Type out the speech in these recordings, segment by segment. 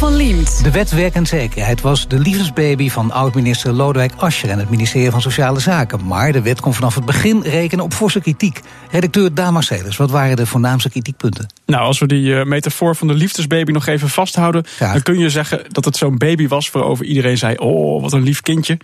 Van Liemt. De wet werk en zekerheid was de liefdesbaby van oud-minister Lodewijk Asscher en het ministerie van Sociale Zaken. Maar de wet kon vanaf het begin rekenen op forse kritiek. Redacteur Damarcelis, wat waren de voornaamste kritiekpunten? Nou, als we die uh, metafoor van de liefdesbaby nog even vasthouden, dan kun je zeggen dat het zo'n baby was waarover iedereen zei: Oh, wat een lief kindje.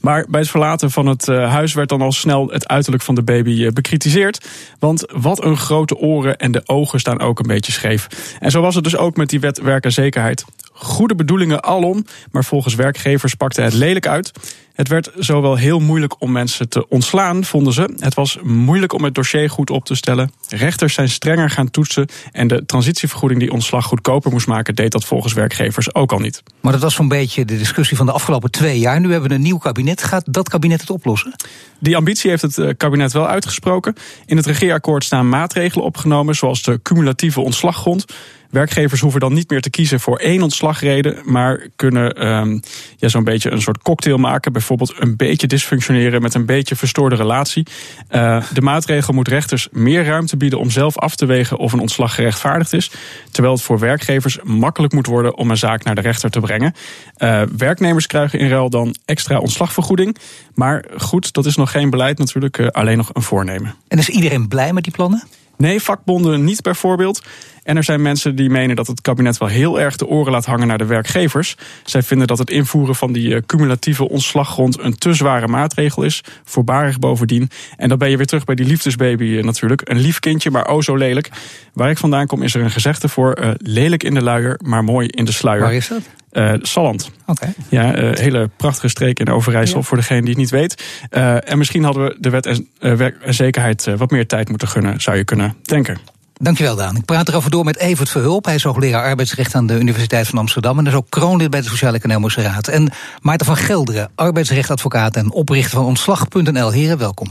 Maar bij het verlaten van het uh, huis werd dan al snel het uiterlijk van de baby uh, bekritiseerd. Want wat een grote oren en de ogen staan ook een beetje scheef. En zo was het dus ook met die wet werk en zekerheid. Goede bedoelingen alom, maar volgens werkgevers pakte het lelijk uit. Het werd zowel heel moeilijk om mensen te ontslaan, vonden ze. Het was moeilijk om het dossier goed op te stellen. Rechters zijn strenger gaan toetsen. En de transitievergoeding die ontslag goedkoper moest maken, deed dat volgens werkgevers ook al niet. Maar dat was zo'n beetje de discussie van de afgelopen twee jaar. Nu hebben we een nieuw kabinet. Gaat dat kabinet het oplossen? Die ambitie heeft het kabinet wel uitgesproken. In het regeerakkoord staan maatregelen opgenomen, zoals de cumulatieve ontslaggrond. Werkgevers hoeven dan niet meer te kiezen voor één ontslagreden, maar kunnen um, ja, zo'n beetje een soort cocktail maken. Bijvoorbeeld een beetje dysfunctioneren met een beetje verstoorde relatie. Uh, de maatregel moet rechters meer ruimte bieden om zelf af te wegen of een ontslag gerechtvaardigd is. Terwijl het voor werkgevers makkelijk moet worden om een zaak naar de rechter te brengen. Uh, werknemers krijgen in ruil dan extra ontslagvergoeding. Maar goed, dat is nog geen beleid natuurlijk, uh, alleen nog een voornemen. En is iedereen blij met die plannen? Nee, vakbonden niet bijvoorbeeld. En er zijn mensen die menen dat het kabinet wel heel erg de oren laat hangen naar de werkgevers. Zij vinden dat het invoeren van die cumulatieve ontslaggrond een te zware maatregel is. Voorbarig bovendien. En dan ben je weer terug bij die liefdesbaby natuurlijk. Een lief kindje, maar oh zo lelijk. Waar ik vandaan kom is er een gezegde voor. Uh, lelijk in de luier, maar mooi in de sluier. Waar is dat? Uh, Salland. Okay. Ja, uh, hele prachtige streek in Overijssel ja. voor degene die het niet weet. Uh, en misschien hadden we de wet en, werk en zekerheid wat meer tijd moeten gunnen, zou je kunnen denken. Dankjewel, Daan. Ik praat erover door met Evert Verhulp. Hij is hoogleraar arbeidsrecht aan de Universiteit van Amsterdam. En is ook kroonlid bij de Sociale Economische Raad. En Maarten van Gelderen, arbeidsrechtadvocaat en oprichter van Ontslag.nl. Heren, welkom.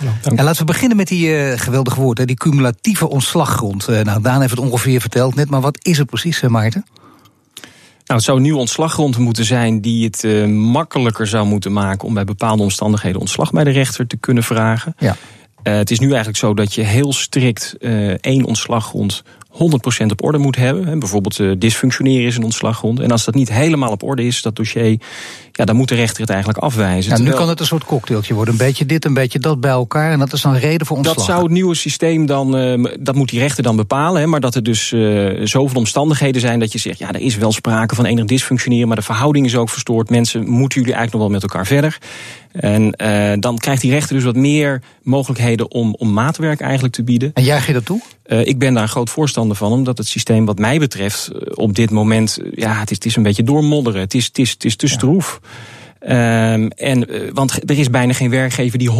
Ja, en laten we beginnen met die uh, geweldige woord, die cumulatieve ontslaggrond. Uh, nou, Daan heeft het ongeveer verteld net, maar wat is het precies, Maarten? Nou, het zou een nieuwe ontslaggrond moeten zijn die het uh, makkelijker zou moeten maken om bij bepaalde omstandigheden ontslag bij de rechter te kunnen vragen. Ja. Uh, het is nu eigenlijk zo dat je heel strikt uh, één ontslaggrond 100% op orde moet hebben. Bijvoorbeeld uh, dysfunctioneren is een ontslaggrond. En als dat niet helemaal op orde is, dat dossier, ja, dan moet de rechter het eigenlijk afwijzen. Ja, nu kan het een soort cocktailtje worden. Een beetje dit, een beetje dat bij elkaar. En dat is dan reden voor ontslag. Dat zou het nieuwe systeem dan, uh, dat moet die rechter dan bepalen. Hè, maar dat er dus uh, zoveel omstandigheden zijn dat je zegt, ja, er is wel sprake van enig dysfunctioneren, maar de verhouding is ook verstoord. Mensen, moeten jullie eigenlijk nog wel met elkaar verder? En uh, dan krijgt die rechter dus wat meer mogelijkheden om, om maatwerk eigenlijk te bieden. En jij geeft dat toe? Uh, ik ben daar een groot voorstander van, omdat het systeem wat mij betreft op dit moment, ja, het is, het is een beetje doormodderen. Het is, het is, het is te stroef. Um, en, uh, want er is bijna geen werkgever die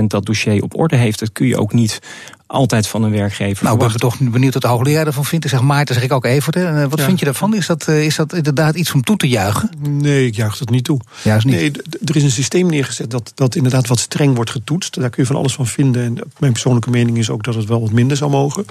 100% dat dossier op orde heeft. Dat kun je ook niet altijd van een werkgever Nou, ik ben toch benieuwd wat de hoogleraar ervan vindt. Ik zeg Maarten, zeg ik ook even. Uh, wat ja. vind je daarvan? Is dat, uh, is dat inderdaad iets om toe te juichen? Nee, ik juich dat niet toe. Juist niet. Nee, er is een systeem neergezet dat, dat inderdaad wat streng wordt getoetst. Daar kun je van alles van vinden. En mijn persoonlijke mening is ook dat het wel wat minder zou mogen.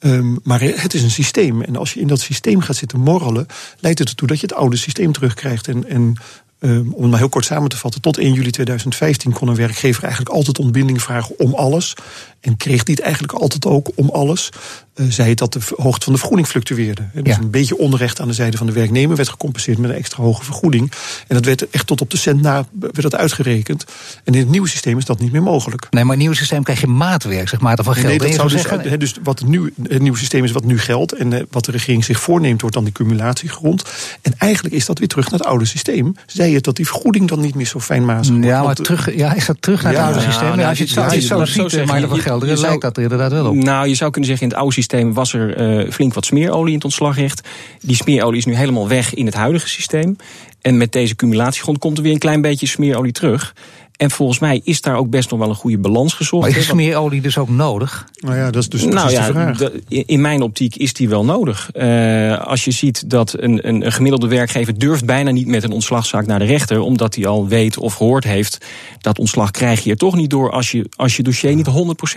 Um, maar het is een systeem. En als je in dat systeem gaat zitten morrelen, leidt het ertoe dat je het oude systeem terugkrijgt. En, en Um, om het maar heel kort samen te vatten, tot 1 juli 2015 kon een werkgever eigenlijk altijd ontbinding vragen om alles. En kreeg die eigenlijk altijd ook om alles. Uh, zei het dat de hoogte van de vergoeding fluctueerde. Dus ja. een beetje onrecht aan de zijde van de werknemer werd gecompenseerd met een extra hoge vergoeding. En dat werd echt tot op de cent na werd dat uitgerekend. En in het nieuwe systeem is dat niet meer mogelijk. Nee, maar in het nieuwe systeem krijg je maatwerk, zeg maar, van geld. Nee, dat zou dus, zeggen? dus wat het, nu, het nieuwe systeem is wat nu geldt. En uh, wat de regering zich voorneemt, wordt dan die cumulatiegrond. En eigenlijk is dat weer terug naar het oude systeem. Zei het dat die vergoeding dan niet meer zo fijnmazig wordt. Ja, maar terug, ja, is dat terug naar het ja, oude systeem? Ja, als je het zo, ja, je zo, zo ziet, maar van Gelder, lijkt dat er inderdaad wel op. Nou, je zou kunnen zeggen, in het oude systeem was er uh, flink wat smeerolie in het ontslagrecht. Die smeerolie is nu helemaal weg in het huidige systeem. En met deze cumulatiegrond komt er weer een klein beetje smeerolie terug. En volgens mij is daar ook best nog wel een goede balans gezocht. Maar is smeerolie dus ook nodig? Nou ja, dat is dus nou ja, de vraag. De, in mijn optiek is die wel nodig. Uh, als je ziet dat een, een, een, gemiddelde werkgever durft bijna niet met een ontslagzaak naar de rechter, omdat hij al weet of gehoord heeft dat ontslag krijg je er toch niet door als je, als je dossier niet 100%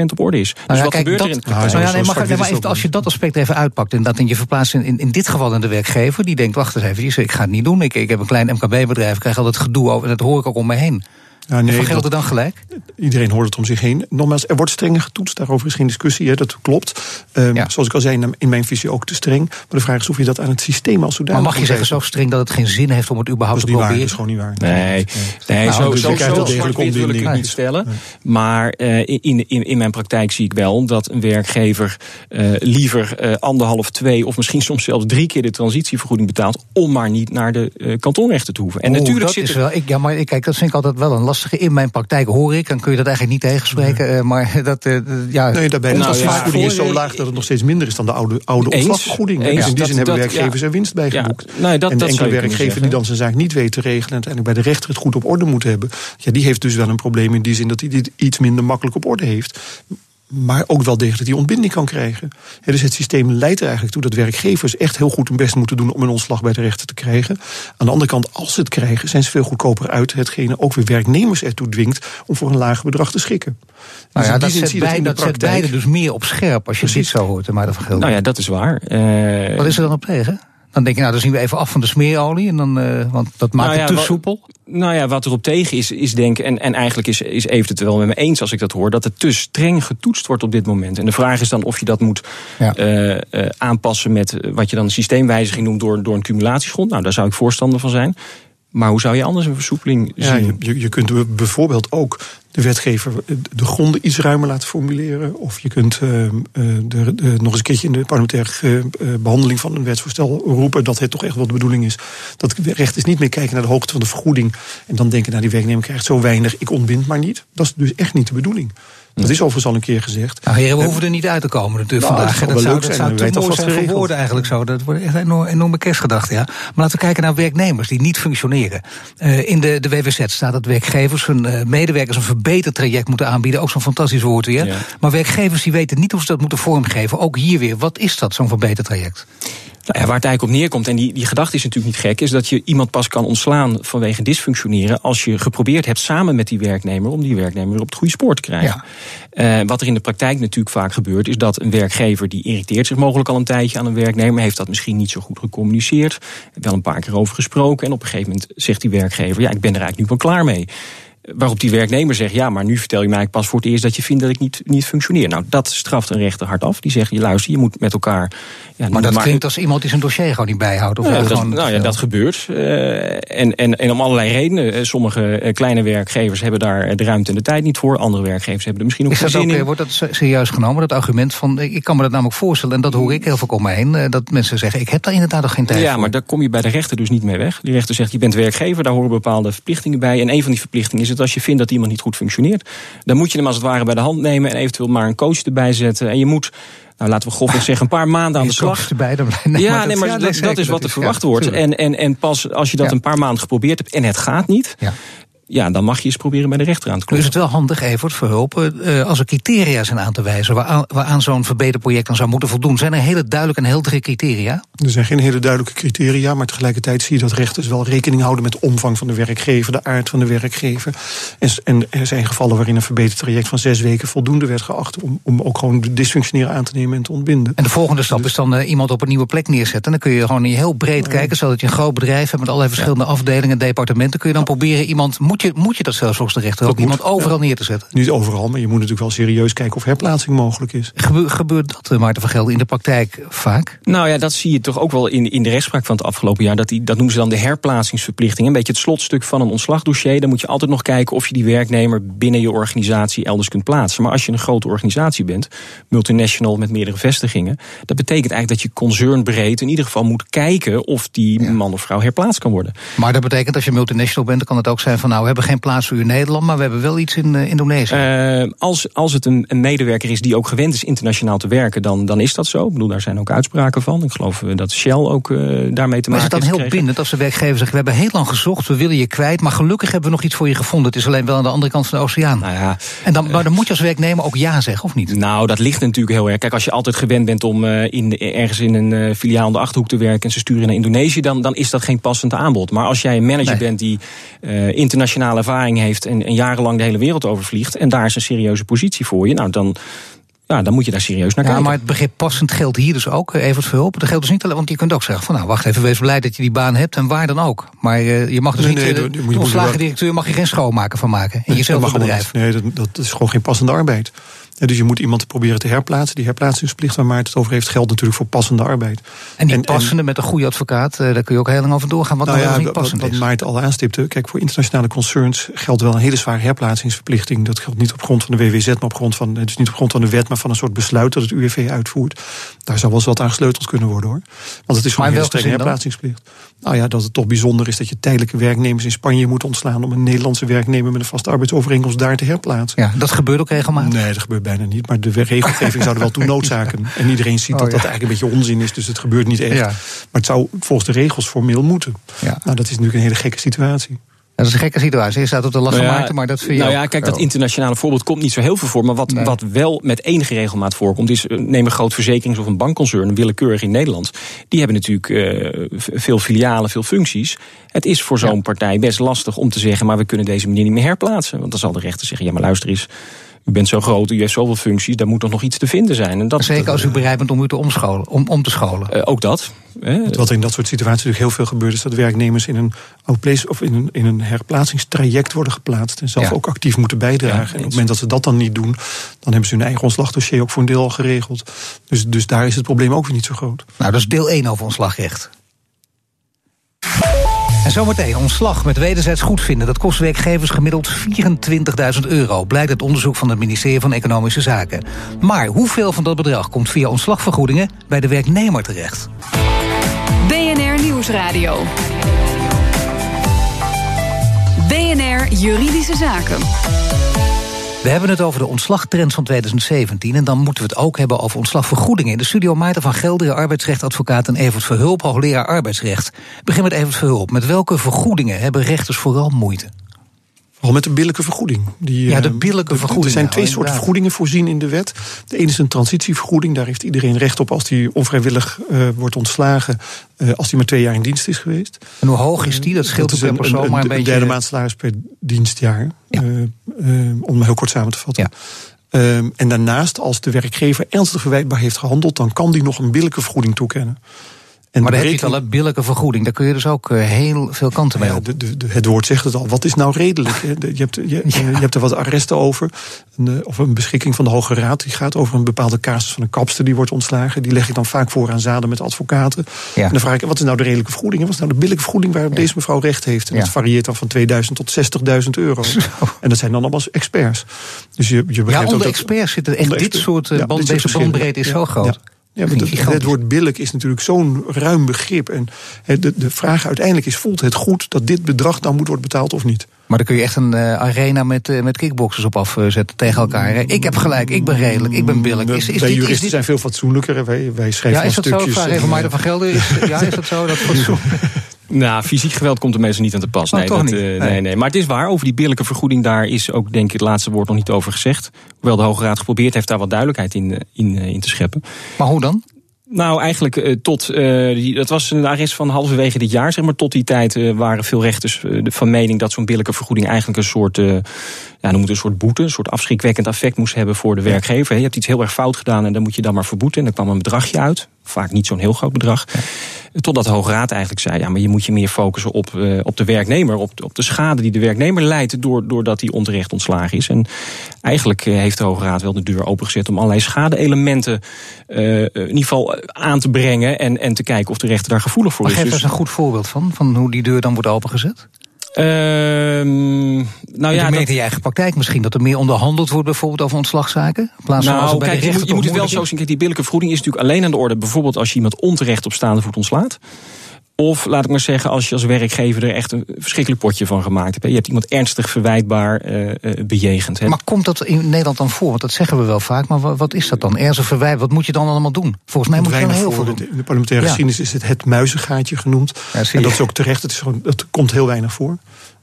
op orde is. Nou dus ja, wat kijk, gebeurt dat, er in nou, ja, nee, mag, nee, maar even, als je dat aspect even uitpakt en dat in je verplaatst in, in, dit geval in de werkgever, die denkt, wacht eens even, ik ga het niet doen. Ik, ik heb een klein MKB-bedrijf, ik krijg al dat gedoe over, en dat hoor ik ook om me heen. Ja, nee, geldt er dan gelijk? Iedereen hoort het om zich heen. Nogmaals, er wordt strenger getoetst. Daarover is geen discussie. Hè, dat klopt. Um, Zoals ik al zei, in mijn visie ook te streng. Maar de vraag is of je dat aan het systeem als zodanig. Maar mag je zeggen zo streng dat het geen zin heeft om het überhaupt te proberen? Dat is gewoon niet waar. Nee, nee, nee nou, zo, dus zo, wil ik het niet stellen. Maar uh, in, in, in mijn praktijk zie ik wel dat een werkgever uh, liever uh, anderhalf, twee of misschien soms zelfs drie keer de transitievergoeding betaalt. om maar niet naar de kantonrechten te hoeven. En natuurlijk dat zit is wel, ik, ja, maar kijk, dat vind ik altijd wel een lastige. In mijn praktijk hoor ik, dan kun je dat eigenlijk niet tegenspreken. Nee. maar dat, ja. Nee, daarbij nou, de transitievergoeding is zo laag dat het nog steeds minder is dan de oude, oude opslagvergoeding. Dus in die zin hebben werkgevers er winst bij geboekt. Nee, dat, en de enkele werkgever die dan zijn zaak niet weet te regelen... en uiteindelijk bij de rechter het goed op orde moet hebben... Ja, die heeft dus wel een probleem in die zin dat hij dit iets minder makkelijk op orde heeft maar ook wel degelijk die ontbinding kan krijgen. dus het systeem leidt er eigenlijk toe dat werkgevers echt heel goed hun best moeten doen om een ontslag bij de rechter te krijgen. Aan de andere kant, als ze het krijgen, zijn ze veel goedkoper uit. Hetgene ook weer werknemers ertoe dwingt om voor een lager bedrag te schikken. Nou ja, dus dat, zet, bij, dat zet beide dus meer op scherp als je Precies. dit zo hoort, maar Gelder. Nou ja, dat is waar. Uh, Wat is er dan op tegen? Dan denk je, nou, dan zien we even af van de smeerolie. En dan, uh, want dat maakt nou ja, het te soepel. Nou ja, wat erop tegen is, is denken, en, en eigenlijk is, is Evert het wel met me eens als ik dat hoor, dat het te streng getoetst wordt op dit moment. En de vraag is dan of je dat moet ja. uh, uh, aanpassen met wat je dan een systeemwijziging noemt door, door een cumulatiegrond. Nou, daar zou ik voorstander van zijn. Maar hoe zou je anders een versoepeling zien? Ja, je, je kunt bijvoorbeeld ook de wetgever de gronden iets ruimer laten formuleren. Of je kunt uh, de, de, nog eens een keertje in de parlementaire uh, behandeling van een wetsvoorstel roepen dat het toch echt wel de bedoeling is. Dat recht is niet meer kijken naar de hoogte van de vergoeding en dan denken, nou die werknemer krijgt zo weinig, ik ontbind maar niet. Dat is dus echt niet de bedoeling. Dat is overigens al een keer gezegd. Nou, heren, we hoeven er niet uit te komen natuurlijk nou, vandaag. Dat, dat zou, dat zou te mooi zijn voor woorden eigenlijk zo. Dat wordt echt een enorme, enorme kerstgedachte. Ja. Maar laten we kijken naar werknemers die niet functioneren. Uh, in de, de WWZ staat dat werkgevers hun medewerkers een verbeterd traject moeten aanbieden. Ook zo'n fantastisch woord weer. Ja. Maar werkgevers die weten niet hoe ze dat moeten vormgeven. Ook hier weer, wat is dat, zo'n verbeterd traject? Nou waar het eigenlijk op neerkomt, en die, die gedachte is natuurlijk niet gek, is dat je iemand pas kan ontslaan vanwege dysfunctioneren als je geprobeerd hebt samen met die werknemer om die werknemer op het goede spoor te krijgen. Ja. Uh, wat er in de praktijk natuurlijk vaak gebeurt, is dat een werkgever die irriteert zich mogelijk al een tijdje aan een werknemer, heeft dat misschien niet zo goed gecommuniceerd, wel een paar keer over gesproken en op een gegeven moment zegt die werkgever, ja, ik ben er eigenlijk nu wel klaar mee. Waarop die werknemer zegt: Ja, maar nu vertel je mij pas voor het eerst dat je vindt dat ik niet, niet functioneer. Nou, dat straft een rechter hard af. Die zegt: Je luister, je moet met elkaar. Ja, maar dat klinkt als iemand die zijn dossier gewoon niet bijhoudt. Of ja, dat, gewoon nou ja, dat gebeurt. Uh, en, en, en om allerlei redenen. Eh, sommige uh, kleine werkgevers hebben daar de ruimte en de tijd niet voor. Andere werkgevers hebben er misschien ook geen zin in. Wordt dat serieus genomen, dat argument van. Ik kan me dat namelijk voorstellen, en dat hoor ik heel veel om me heen. Dat mensen zeggen: Ik heb daar inderdaad nog geen tijd ja, voor. maar daar kom je bij de rechter dus niet mee weg. Die rechter zegt: Je bent werkgever, daar horen bepaalde verplichtingen bij. En een van die verplichtingen is het als je vindt dat iemand niet goed functioneert. Dan moet je hem als het ware bij de hand nemen en eventueel maar een coach erbij zetten. En je moet nou, laten we grofweg zeggen, een paar maanden aan de slag. Erbij, dan, nee, ja, maar nee, maar dat, dat, is wat er verwacht wordt. En, en, en pas als je dat een paar maanden geprobeerd hebt en het gaat niet, ja dan mag je eens proberen bij de rechter aan te kloppen. Dus het wel handig, Evert Verhulpen, uh, als er criteria zijn aan te wijzen... waaraan, waaraan zo'n verbeterproject dan zou moeten voldoen... zijn er hele duidelijke en heldere criteria? Er zijn geen hele duidelijke criteria... maar tegelijkertijd zie je dat rechters wel rekening houden... met de omvang van de werkgever, de aard van de werkgever. En, en er zijn gevallen waarin een verbetertraject van zes weken... voldoende werd geacht om, om ook gewoon de dysfunctioneren aan te nemen en te ontbinden. En de volgende stap dus- is dan uh, iemand op een nieuwe plek neerzetten. En dan kun je gewoon heel breed kijken... zodat je een groot bedrijf hebt met allerlei verschillende afdelingen en departementen... kun je dan proberen iemand... Moet je, moet je dat zelfs volgens de rechter ook iemand overal neer te zetten. Niet overal, maar je moet natuurlijk wel serieus kijken of herplaatsing mogelijk is. gebeurt dat, eh, Maarten van Gelder, in de praktijk vaak? Nou ja, dat zie je toch ook wel in, in de rechtspraak van het afgelopen jaar. Dat, die, dat noemen ze dan de herplaatsingsverplichting. Een beetje het slotstuk van een ontslagdossier. Dan moet je altijd nog kijken of je die werknemer binnen je organisatie elders kunt plaatsen. Maar als je een grote organisatie bent, multinational met meerdere vestigingen, dat betekent eigenlijk dat je concernbreed in ieder geval moet kijken of die man of vrouw herplaatst kan worden. Maar dat betekent als je multinational bent, dan kan het ook zijn van nou, hebben geen plaats voor u in Nederland, maar we hebben wel iets in Indonesië. als, als het een, een, medewerker is die ook gewend is internationaal te werken, dan, dan is dat zo. Ik bedoel, daar zijn ook uitspraken van. Ik geloof dat Shell ook daarmee te maken heeft. Maar is het dan heel bindend als de werkgever zegt: We hebben heel lang gezocht, we willen je kwijt, maar gelukkig hebben we nog iets voor je gevonden. Het is alleen wel aan de andere kant van de oceaan. Nou ja, en dan, maar dan moet je als werknemer ook ja zeggen, of niet? Nou, dat ligt natuurlijk heel erg. Kijk, als je altijd gewend bent om in, ergens in een filiaal in de achterhoek te werken en ze sturen naar Indonesië, dan, dan is dat geen passend aanbod. Maar als jij een manager bent die uh, internationale ervaring heeft en, en jarenlang de hele wereld overvliegt, en daar is een serieuze positie voor je, nou dan, ja, dan moet je daar serieus naar ja, kijken. Maar het begrip passend geldt hier dus ook, eh, even voor hulp. Dat geldt dus niet alleen, want je kunt ook zeggen van nou, wacht even, wees blij dat je die baan hebt en waar dan ook. Maar uh, je mag dus nee, niet, nee, de, de ontslagen directeur mag je geen schoonmaker van maken. In jezelf bedrijf. Nee, dat, dat is gewoon geen passende arbeid dus je moet iemand proberen te herplaatsen. Die herplaatsingsplicht waar Maarten het over heeft, geldt natuurlijk voor passende arbeid. En die passende met een goede advocaat, eh, daar kun je ook heel lang over doorgaan. Wat nou, nou ja, niet passend wat, wat Maarten al aanstipte, kijk, voor internationale concerns geldt wel een hele zware herplaatsingsverplichting. Dat geldt niet op grond van de WWZ, maar op grond van, dus niet op grond van de wet, maar van een soort besluit dat het UWV uitvoert. Daar zou wel eens wat aan gesleuteld kunnen worden hoor. Want het is gewoon een hele strenge herplaatsingsplicht. Nou ja, dat het toch bijzonder is dat je tijdelijke werknemers in Spanje moet ontslaan om een Nederlandse werknemer met een vaste arbeidsovereenkomst daar te herplaatsen. Ja, dat gebeurt ook regelmatig. Nee, dat gebeurt bijna niet. Maar de regelgeving zou er wel toe noodzaken. En iedereen ziet dat oh, dat eigenlijk een beetje onzin is, dus het gebeurt niet echt. Maar het zou volgens de regels formeel moeten. Nou, dat is natuurlijk een hele gekke situatie. Dat is een gekke situatie. Je staat op de last nou ja, maar dat vind je. Nou ja, kijk, dat internationale voorbeeld komt niet zo heel veel voor. Maar wat, wat wel met enige regelmaat voorkomt, is eh, neem een groot verzekerings- of een bankconcern, willekeurig in Nederland. Die hebben natuurlijk uh, veel filialen, veel functies. Het is voor zo'n partij best lastig om te zeggen, maar we kunnen deze meneer niet meer herplaatsen. Want dan zal de rechter zeggen, ja, maar luister eens u bent zo groot, u heeft zoveel functies, daar moet toch nog iets te vinden zijn. En dat, Zeker als u bereid bent om u te omscholen, om, om te scholen. Uh, ook dat. Wat in dat soort situaties natuurlijk heel veel gebeurt, is dat werknemers in een outplace of in een, in een herplaatsingstraject worden geplaatst. En zelf ook actief moeten bijdragen. en op het moment dat ze dat dan niet doen, dan hebben ze hun eigen ontslagdossier ook voor een deel al geregeld. Dus, dus daar is het probleem ook weer niet zo groot. Nou, dat is deel 1 over ontslagrecht. En zometeen ontslag met wederzijds goedvinden. Dat kost werkgevers gemiddeld 24.000 euro. Blijkt uit onderzoek van het ministerie van Economische Zaken. Maar hoeveel van dat bedrag komt via ontslagvergoedingen bij de werknemer terecht? BNR Nieuwsradio. BNR Juridische Zaken. We hebben het over de ontslagtrends van 2017. En dan moeten we het ook hebben over ontslagvergoedingen. In de studio Maarten van Gelderen, arbeidsrechtadvocaat en Evert Verhulp, hoogleraar arbeidsrecht. begin met Evert Verhulp. Met welke vergoedingen hebben rechters vooral moeite? Vooral met de billijke vergoeding. Die, ja, de eh, billijke vergoeding. Er zijn twee soorten vergoedingen voorzien in de wet. De ene is een transitievergoeding. Daar heeft iedereen recht op als hij onvrijwillig uh, wordt ontslagen. Uh, als hij maar twee jaar in dienst is geweest. En hoe hoog is die? Dat scheelt dat per persoon een, maar een, beetje. Derde maand salaris per dienstjaar. Ja. om het heel kort samen te vatten. Ja. Um, en daarnaast, als de werkgever ernstig verwijtbaar heeft gehandeld, dan kan die nog een billijke vergoeding toekennen. En maar dan heb je al een billijke vergoeding. Daar kun je dus ook eh, heel veel kanten mee op. De, de, het woord zegt het al. Wat is nou redelijk? Je hebt, je, je hebt er wat arresten over. Een, eh, of een beschikking van de Hoge Raad. Die gaat over een bepaalde casus van een kapster die wordt ontslagen. Die leg ik dan vaak voor aan zaden met advocaten. Ja. En dan vraag ik, wat is nou de redelijke vergoeding? Wat is nou de billijke vergoeding waarop deze mevrouw recht heeft? En dat varieert dan van 2000 tot 60.000 euro. En dat zijn dan allemaal experts. Dus je, je begrijpt ja, onder experts zitten echt dit soort... Band, deze bandbreedte is zo groot. Ja, het, het, woord billig is natuurlijk zo'n ruim begrip. En de, de vraag uiteindelijk is: voelt het goed dat dit bedrag dan moet worden betaald of niet? Maar dan kun je echt een uh, arena met, uh, met kickboxers op afzetten tegen elkaar. Ik heb gelijk, ik ben redelijk, ik ben billig. Is, is wij dit, juristen zijn veel fatsoenlijker. Wij, wij schrijven ja, is dat stukjes. Zo? Vraag even Maarten van Gelder. Is, ja, is dat zo? Dat fatsoen? Nou, fysiek geweld komt er meestal niet aan te pas. Oh, nee, dat, uh, nee. nee, Maar het is waar, over die billijke vergoeding, daar is ook denk ik het laatste woord nog niet over gezegd. Hoewel de Hoge Raad geprobeerd heeft daar wat duidelijkheid in, in, in te scheppen. Maar hoe dan? Nou, eigenlijk uh, tot. Uh, dat was een arrest van halverwege dit jaar, zeg maar. Tot die tijd uh, waren veel rechters van mening dat zo'n billijke vergoeding eigenlijk een soort. ja, noem het een soort boete, een soort afschrikwekkend effect moest hebben voor de werkgever. Je hebt iets heel erg fout gedaan en dan moet je dan maar verboeten. En dan kwam een bedragje uit. Vaak niet zo'n heel groot bedrag. Ja. Totdat de Hoge Raad eigenlijk zei: ja, maar je moet je meer focussen op, uh, op de werknemer, op de, op de schade die de werknemer leidt doordat hij onterecht ontslagen is. En eigenlijk heeft de Hoge Raad wel de deur opengezet om allerlei schade-elementen uh, in ieder geval aan te brengen en, en te kijken of de rechter daar gevoelig voor maar is. Geef eens dus... een goed voorbeeld van, van hoe die deur dan wordt opengezet. Uh, nou ja, je merkt in je eigen praktijk misschien dat er meer onderhandeld wordt, bijvoorbeeld over ontslagzaken. In plaats van nou, kijk, je, moet, je moet het wel zo zien. Kijk, die billijke vergoeding is natuurlijk alleen aan de orde, bijvoorbeeld als je iemand onterecht op staande voet ontslaat. Of laat ik maar zeggen, als je als werkgever er echt een verschrikkelijk potje van gemaakt hebt. Je hebt iemand ernstig verwijtbaar uh, bejegend. Hè. Maar komt dat in Nederland dan voor? Want dat zeggen we wel vaak. Maar wat is dat dan? Ernstig verwijt, wat moet je dan allemaal doen? Volgens mij moet je dan heel veel doen. In de parlementaire ja. geschiedenis is het het muizengaatje genoemd. Ja, en dat is ook terecht. Het, is gewoon, het komt heel weinig voor.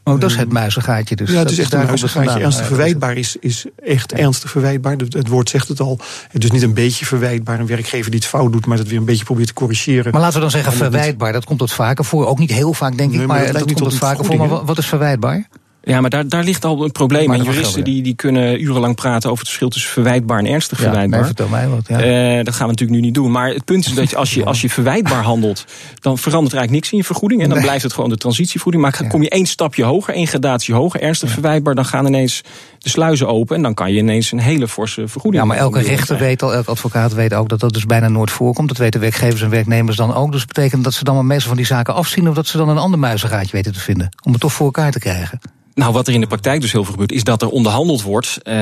Oh, dat is het muizengaatje dus. Ja, het is echt een muizengaatje. Ernstig verwijtbaar is, is echt ernstig verwijtbaar. Het woord zegt het al. Het is niet een beetje verwijtbaar. Een werkgever die het fout doet, maar dat weer een beetje probeert te corrigeren. Maar laten we dan zeggen verwijtbaar. Dat komt wat vaker voor. Ook niet heel vaak, denk ik, maar, maar dat, dat komt wat vaker voor. Maar wat is verwijtbaar? Ja, maar daar, daar ligt al een probleem. En juristen die, die kunnen urenlang praten over het verschil tussen verwijtbaar en ernstig ja, verwijtbaar. Vertel mij wat. Ja. Uh, dat gaan we natuurlijk nu niet doen. Maar het punt is dat je, als, je, als je verwijtbaar handelt, dan verandert er eigenlijk niks in je vergoeding. En dan blijft het gewoon de transitievergoeding. Maar kom je één stapje hoger, één gradatie hoger, ernstig verwijtbaar, dan gaan ineens de sluizen open. En dan kan je ineens een hele forse vergoeding. Ja, maar elke rechter weet al, elke advocaat weet ook dat dat dus bijna nooit voorkomt. Dat weten werkgevers en werknemers dan ook. Dus dat betekent dat ze dan maar meestal van die zaken afzien of dat ze dan een ander muizengaatje weten te vinden. Om het toch voor elkaar te krijgen. Nou, wat er in de praktijk dus heel veel gebeurt, is dat er onderhandeld wordt. Uh,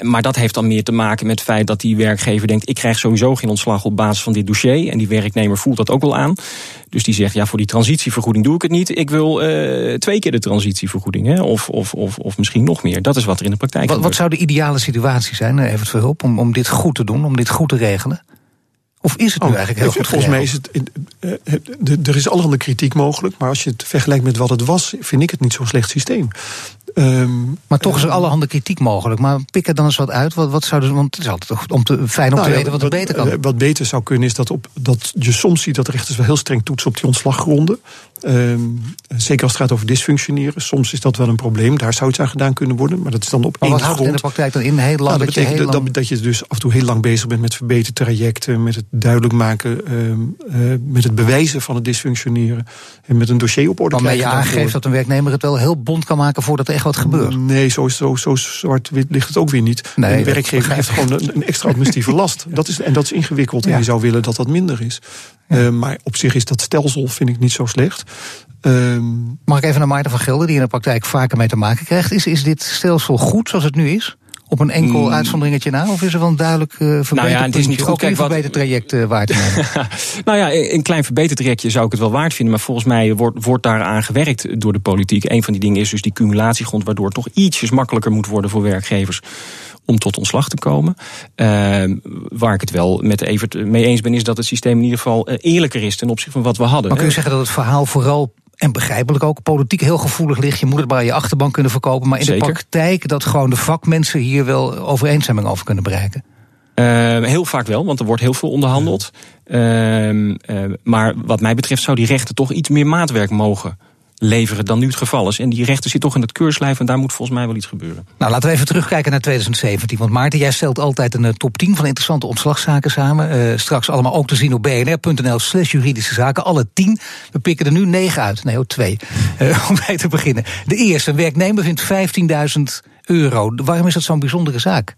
maar dat heeft dan meer te maken met het feit dat die werkgever denkt: ik krijg sowieso geen ontslag op basis van dit dossier. En die werknemer voelt dat ook wel aan. Dus die zegt: ja, voor die transitievergoeding doe ik het niet. Ik wil uh, twee keer de transitievergoeding. Hè? Of, of, of, of misschien nog meer. Dat is wat er in de praktijk wat, gebeurt. Wat zou de ideale situatie zijn, even het verhulp, om, om dit goed te doen, om dit goed te regelen? Of is het nu oh, eigenlijk heel goed Volgens mij is het. Uh, er is allerhande kritiek mogelijk. Maar als je het vergelijkt met wat het was, vind ik het niet zo'n slecht systeem. Um, maar toch is er allerhande kritiek mogelijk. Maar pik er dan eens wat uit. Wat, wat zou dus, want het is altijd om te, fijn om nou, te weten wat, er beter kan. Wat beter zou kunnen is dat, op, dat je soms ziet dat rechters wel heel streng toetsen op die ontslaggronden. Um, zeker als het gaat over dysfunctioneren. Soms is dat wel een probleem. Daar zou iets aan gedaan kunnen worden. Maar dat is dan op maar één wat houdt in de praktijk dan in? Heel lang, nou, dat, dat, betekent lang... dat, dat, je dus af en toe heel lang bezig bent met verbetertrajecten. Met het duidelijk maken. Um, uh, met het bewijzen van het dysfunctioneren. En met een dossier op orde Waarmee je aangeeft dat een werknemer het wel heel bond kan maken voordat er echt wat gebeurt. Nee, zo, zo, zo zwart-wit ligt het ook weer niet. Nee, een werkgever heeft gewoon een, een, extra administratieve last. Dat is, en dat is ingewikkeld. En je zou willen dat dat minder is. Uh, maar op zich is dat stelsel, vind ik, niet zo slecht. Um, Mag ik even naar Maarten van Gelder, die in de praktijk vaker mee te maken krijgt. Is, is dit stelsel goed zoals het nu is? Op een enkel mm. uitzonderingetje na? Of is er wel een duidelijk uh, verbeterpuntje? Nou ja, het is niet goed. Kijk, een verbetertraject uh, waard te nemen? nou ja, een klein verbetertrajectje zou ik het wel waard vinden. Maar volgens mij wordt, wordt daar aan gewerkt door de politiek. Een van die dingen is dus die cumulatiegrond... waardoor het toch ietsjes makkelijker moet worden voor werkgevers om tot ontslag te komen. Uh, waar ik het wel met Evert mee eens ben, is dat het systeem in ieder geval eerlijker is ten opzichte van wat we hadden. Maar kun je zeggen dat het verhaal vooral en begrijpelijk ook, politiek heel gevoelig ligt. Je moet het bij je achterban kunnen verkopen. Maar in Zeker. de praktijk dat gewoon de vakmensen hier wel overeenstemming over kunnen bereiken. Uh, heel vaak wel, want er wordt heel veel onderhandeld. Uh, uh, maar wat mij betreft zou die rechter toch iets meer maatwerk mogen leveren dan nu het geval is. En die rechter zit toch in het keurslijf en daar moet volgens mij wel iets gebeuren. Nou, laten we even terugkijken naar 2017. Want Maarten, jij stelt altijd een top 10 van interessante ontslagzaken samen. Uh, straks allemaal ook te zien op bnr.nl slash juridische zaken. Alle 10. We pikken er nu 9 uit. Nee, ook 2. Uh, om bij te beginnen. De eerste, een werknemer vindt 15.000 euro. Waarom is dat zo'n bijzondere zaak?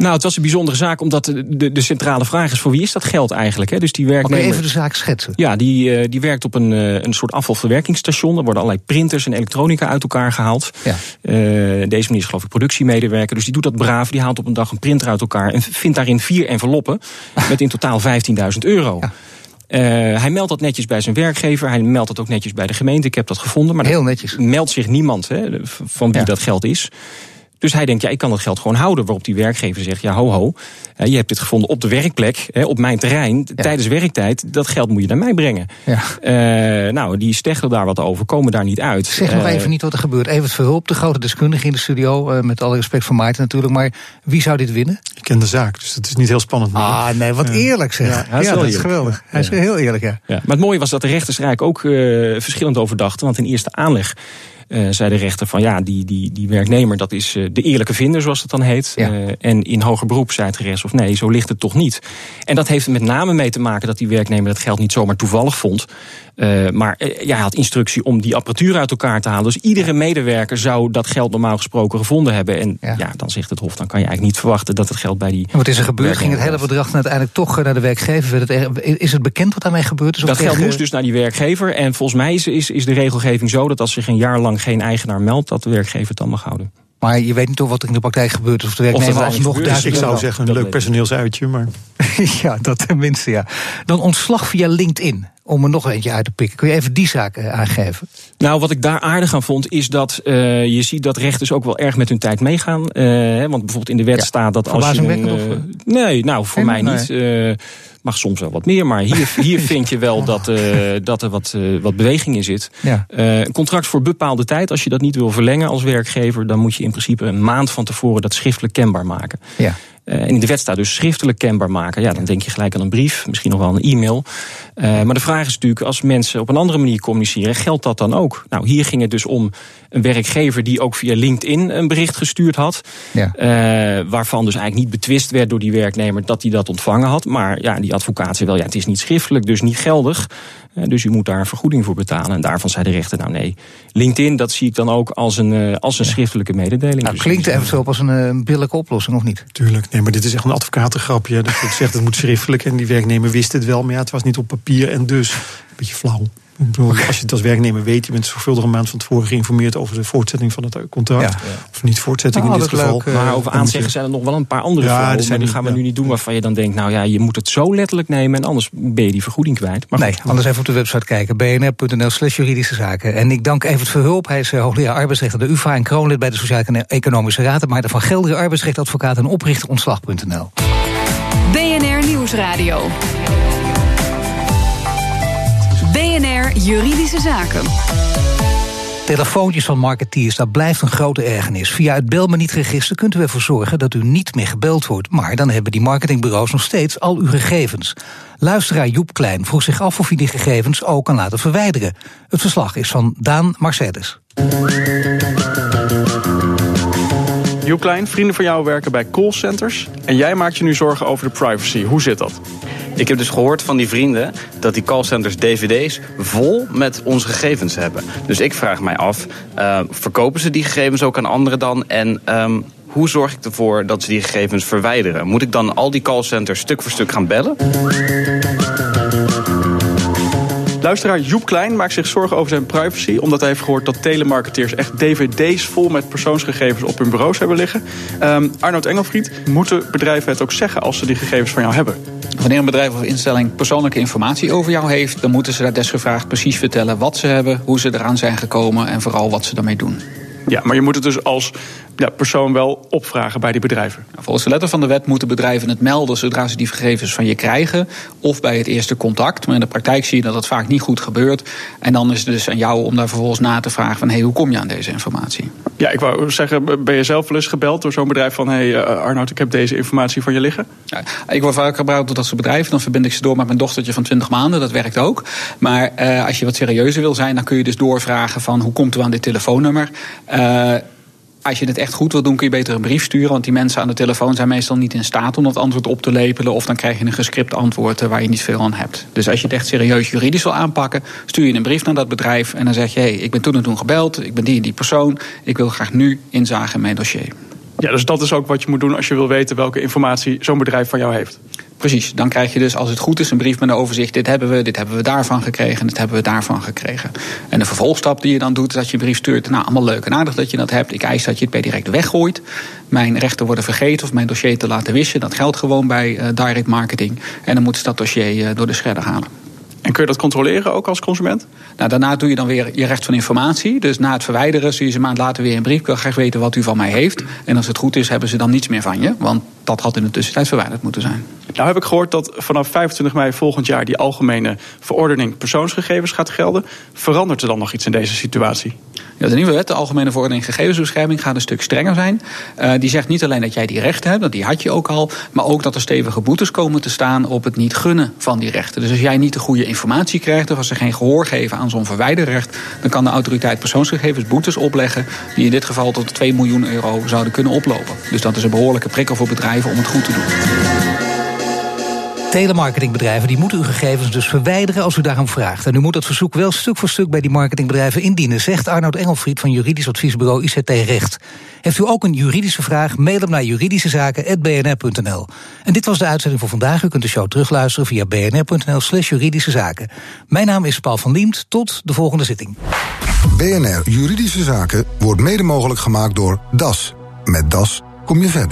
Nou, het was een bijzondere zaak, omdat de, de centrale vraag is: voor wie is dat geld eigenlijk? Hè? Dus die werknemer. even de zaak schetsen? Ja, die, uh, die werkt op een, uh, een soort afvalverwerkingsstation. Er worden allerlei printers en elektronica uit elkaar gehaald. Ja. Uh, deze meneer is, geloof ik, productiemedewerker. Dus die doet dat braaf. Die haalt op een dag een printer uit elkaar en vindt daarin vier enveloppen. met in totaal 15.000 euro. Ja. Uh, hij meldt dat netjes bij zijn werkgever. Hij meldt dat ook netjes bij de gemeente. Ik heb dat gevonden. Maar Heel netjes. meldt zich niemand hè, van wie ja. dat geld is. Dus hij denkt, ja, ik kan dat geld gewoon houden. Waarop die werkgever zegt, ja, ho, ho. Je hebt dit gevonden op de werkplek, op mijn terrein, tijdens werktijd. Dat geld moet je naar mij brengen. Ja. Uh, nou, die steggelen daar wat over, komen daar niet uit. Zeg nog uh, even niet wat er gebeurt. Even het verhulp, de grote deskundige in de studio. Uh, met alle respect voor Maarten natuurlijk. Maar wie zou dit winnen? Ik ken de zaak, dus dat is niet heel spannend. Ah, nee, wat eerlijk zeg. Ja, ja, ja dat is geweldig. Hij is heel eerlijk, ja. Maar het mooie was dat de rechters er eigenlijk ook verschillend over dachten. Want in eerste aanleg zei de rechter van ja, die, die, die werknemer, dat is uh, de eerlijke vinder, zoals het dan heet. Ja. Uh, en in hoger beroep zei het gerecht of nee, zo ligt het toch niet. En dat heeft er met name mee te maken dat die werknemer dat geld niet zomaar toevallig vond. Maar ja, hij had instructie om die apparatuur uit elkaar te halen. Dus iedere medewerker zou dat geld normaal gesproken gevonden hebben. En ja. ja. dan zegt het Hof, dan kan je eigenlijk niet verwachten dat het geld bij die. En wat is er gebeurd? Ging het hele bedrag dan uiteindelijk toch naar de werkgever? Is het bekend wat daarmee gebeurd is? Dat geld moest dus naar die werkgever. En volgens mij is, is, is de regelgeving zo dat als zich een jaar lang geen eigenaar meldt, dat de werkgever het dan mag houden. Maar je weet niet toch wat er in de praktijk gebeurt. Of de werknemer alsnog dus Ik zou zeggen een leuk personeelsuitje. Maar... ja, dat tenminste, ja. Dan ontslag via LinkedIn. Om er nog eentje uit te pikken. Kun je even die zaak aangeven? Nou, wat ik daar aardig aan vond, is dat uh, je ziet dat rechters ook wel erg met hun tijd meegaan. Uh, want bijvoorbeeld in de wet staat dat als je. Een, uh, nee, nou, voor mij niet. Mag soms wel wat meer, maar hier, hier vind je wel dat, dat er wat, wat beweging in zit. Ja. Een contract voor bepaalde tijd, als je dat niet wil verlengen als werkgever, dan moet je in principe een maand van tevoren dat schriftelijk kenbaar maken. Ja. Uh, en in de wet staat dus schriftelijk kenbaar maken. Ja, dan denk je gelijk aan een brief, misschien nog wel een e-mail. Uh, maar de vraag is natuurlijk, als mensen op een andere manier communiceren, geldt dat dan ook? Nou, hier ging het dus om een werkgever die ook via LinkedIn een bericht gestuurd had. Ja. Uh, waarvan dus eigenlijk niet betwist werd door die werknemer dat hij dat ontvangen had. Maar ja, die advocaat zei wel, ja, het is niet schriftelijk, dus niet geldig. Uh, dus u moet daar een vergoeding voor betalen. En daarvan zei de rechter, nou nee, LinkedIn, dat zie ik dan ook als een, uh, als een schriftelijke mededeling. Nou, dus klinkt eventueel als een, een billijke oplossing, of niet? Tuurlijk, nee, maar dit is echt een advocatengrapje. Dat je zegt, het moet schriftelijk. En die werknemer wist het wel, maar ja, het was niet op papier. En dus, een beetje flauw. Bedoel, als je het als werknemer weet, je bent zorgvuldig een maand van tevoren geïnformeerd over de voortzetting van het contract. Ja. Of niet voortzetting nou, in dit geval. Leuk, maar over aanzeggen zijn er nog wel een paar andere ja, die zijn, die gaan we ja. nu niet doen waarvan je dan denkt, nou ja, je moet het zo letterlijk nemen en anders ben je die vergoeding kwijt. Maar nee, anders even op de website kijken, bnr.nl slash juridische zaken. En ik dank Evert Verhulp, hij is hoogleraar arbeidsrecht aan de UvA en kroonlid bij de Sociaal-Economische Raad, maar van Gelderen arbeidsrechtadvocaat en oprichter ontslag.nl. BNR Nieuwsradio. Juridische Zaken. Telefoontjes van marketeers, dat blijft een grote ergernis. Via het Bel me niet register kunt u ervoor zorgen dat u niet meer gebeld wordt. Maar dan hebben die marketingbureaus nog steeds al uw gegevens. Luisteraar Joep Klein vroeg zich af of hij die gegevens ook kan laten verwijderen. Het verslag is van Daan Mercedes. Joep Klein, vrienden van jou werken bij callcenters. En jij maakt je nu zorgen over de privacy. Hoe zit dat? Ik heb dus gehoord van die vrienden dat die callcenters dvd's vol met onze gegevens hebben. Dus ik vraag mij af, uh, verkopen ze die gegevens ook aan anderen dan? En um, hoe zorg ik ervoor dat ze die gegevens verwijderen? Moet ik dan al die callcenters stuk voor stuk gaan bellen? Luisteraar Joep Klein maakt zich zorgen over zijn privacy... omdat hij heeft gehoord dat telemarketeers echt dvd's vol met persoonsgegevens op hun bureaus hebben liggen. Um, Arnoud Engelfried, moeten bedrijven het ook zeggen als ze die gegevens van jou hebben? Wanneer een bedrijf of instelling persoonlijke informatie over jou heeft... dan moeten ze daar desgevraagd precies vertellen wat ze hebben... hoe ze eraan zijn gekomen en vooral wat ze daarmee doen. Ja, maar je moet het dus als ja, persoon wel opvragen bij die bedrijven. Nou, volgens de letter van de wet moeten bedrijven het melden zodra ze die gegevens van je krijgen. Of bij het eerste contact. Maar in de praktijk zie je dat dat vaak niet goed gebeurt. En dan is het dus aan jou om daar vervolgens na te vragen van hey, hoe kom je aan deze informatie? Ja, ik wou zeggen, ben je zelf wel eens gebeld door zo'n bedrijf van hé hey, Arnoud, ik heb deze informatie van je liggen? Ja, ik word vaak gebruikt door dat soort bedrijven. Dan verbind ik ze door met mijn dochtertje van 20 maanden. Dat werkt ook. Maar uh, als je wat serieuzer wil zijn, dan kun je dus doorvragen van hoe komt u aan dit telefoonnummer? Uh, als je het echt goed wil doen, kun je beter een brief sturen. Want die mensen aan de telefoon zijn meestal niet in staat om dat antwoord op te lepelen. Of dan krijg je een gescript antwoord waar je niet veel aan hebt. Dus als je het echt serieus juridisch wil aanpakken, stuur je een brief naar dat bedrijf. En dan zeg je: hé, hey, ik ben toen en toen gebeld. Ik ben die en die persoon. Ik wil graag nu inzagen in mijn dossier. Ja, dus dat is ook wat je moet doen als je wil weten welke informatie zo'n bedrijf van jou heeft. Precies, dan krijg je dus als het goed is een brief met een overzicht. Dit hebben we, dit hebben we daarvan gekregen, dit hebben we daarvan gekregen. En de vervolgstap die je dan doet, is dat je een brief stuurt. Nou, allemaal leuk en aardig dat je dat hebt. Ik eis dat je het per direct weggooit. Mijn rechten worden vergeten of mijn dossier te laten wissen. Dat geldt gewoon bij uh, direct marketing. En dan moet ze dat dossier uh, door de shredder halen. En kun je dat controleren ook als consument? Nou, daarna doe je dan weer je recht van informatie. Dus na het verwijderen zie je ze een maand later weer een brief. Ik wil graag weten wat u van mij heeft. En als het goed is, hebben ze dan niets meer van je. Want dat had in de tussentijd verwijderd moeten zijn. Nou heb ik gehoord dat vanaf 25 mei volgend jaar... die algemene verordening persoonsgegevens gaat gelden. Verandert er dan nog iets in deze situatie? De nieuwe wet, de Algemene Verordening Gegevensbescherming, gaat een stuk strenger zijn. Uh, die zegt niet alleen dat jij die rechten hebt, dat die had je ook al, maar ook dat er stevige boetes komen te staan op het niet gunnen van die rechten. Dus als jij niet de goede informatie krijgt of als ze geen gehoor geven aan zo'n verwijderrecht, dan kan de autoriteit persoonsgegevens boetes opleggen die in dit geval tot 2 miljoen euro zouden kunnen oplopen. Dus dat is een behoorlijke prikkel voor bedrijven om het goed te doen. Telemarketingbedrijven die moeten uw gegevens dus verwijderen als u daarom vraagt. En u moet dat verzoek wel stuk voor stuk bij die marketingbedrijven indienen, zegt Arnoud Engelfried van juridisch adviesbureau ICT Recht. Heeft u ook een juridische vraag? Mail hem naar juridischezaken.bnr.nl. En dit was de uitzending voor vandaag. U kunt de show terugluisteren via bnr.nl slash juridische zaken. Mijn naam is Paul van Liemt. Tot de volgende zitting. BNR Juridische Zaken wordt mede mogelijk gemaakt door DAS. Met DAS kom je verder.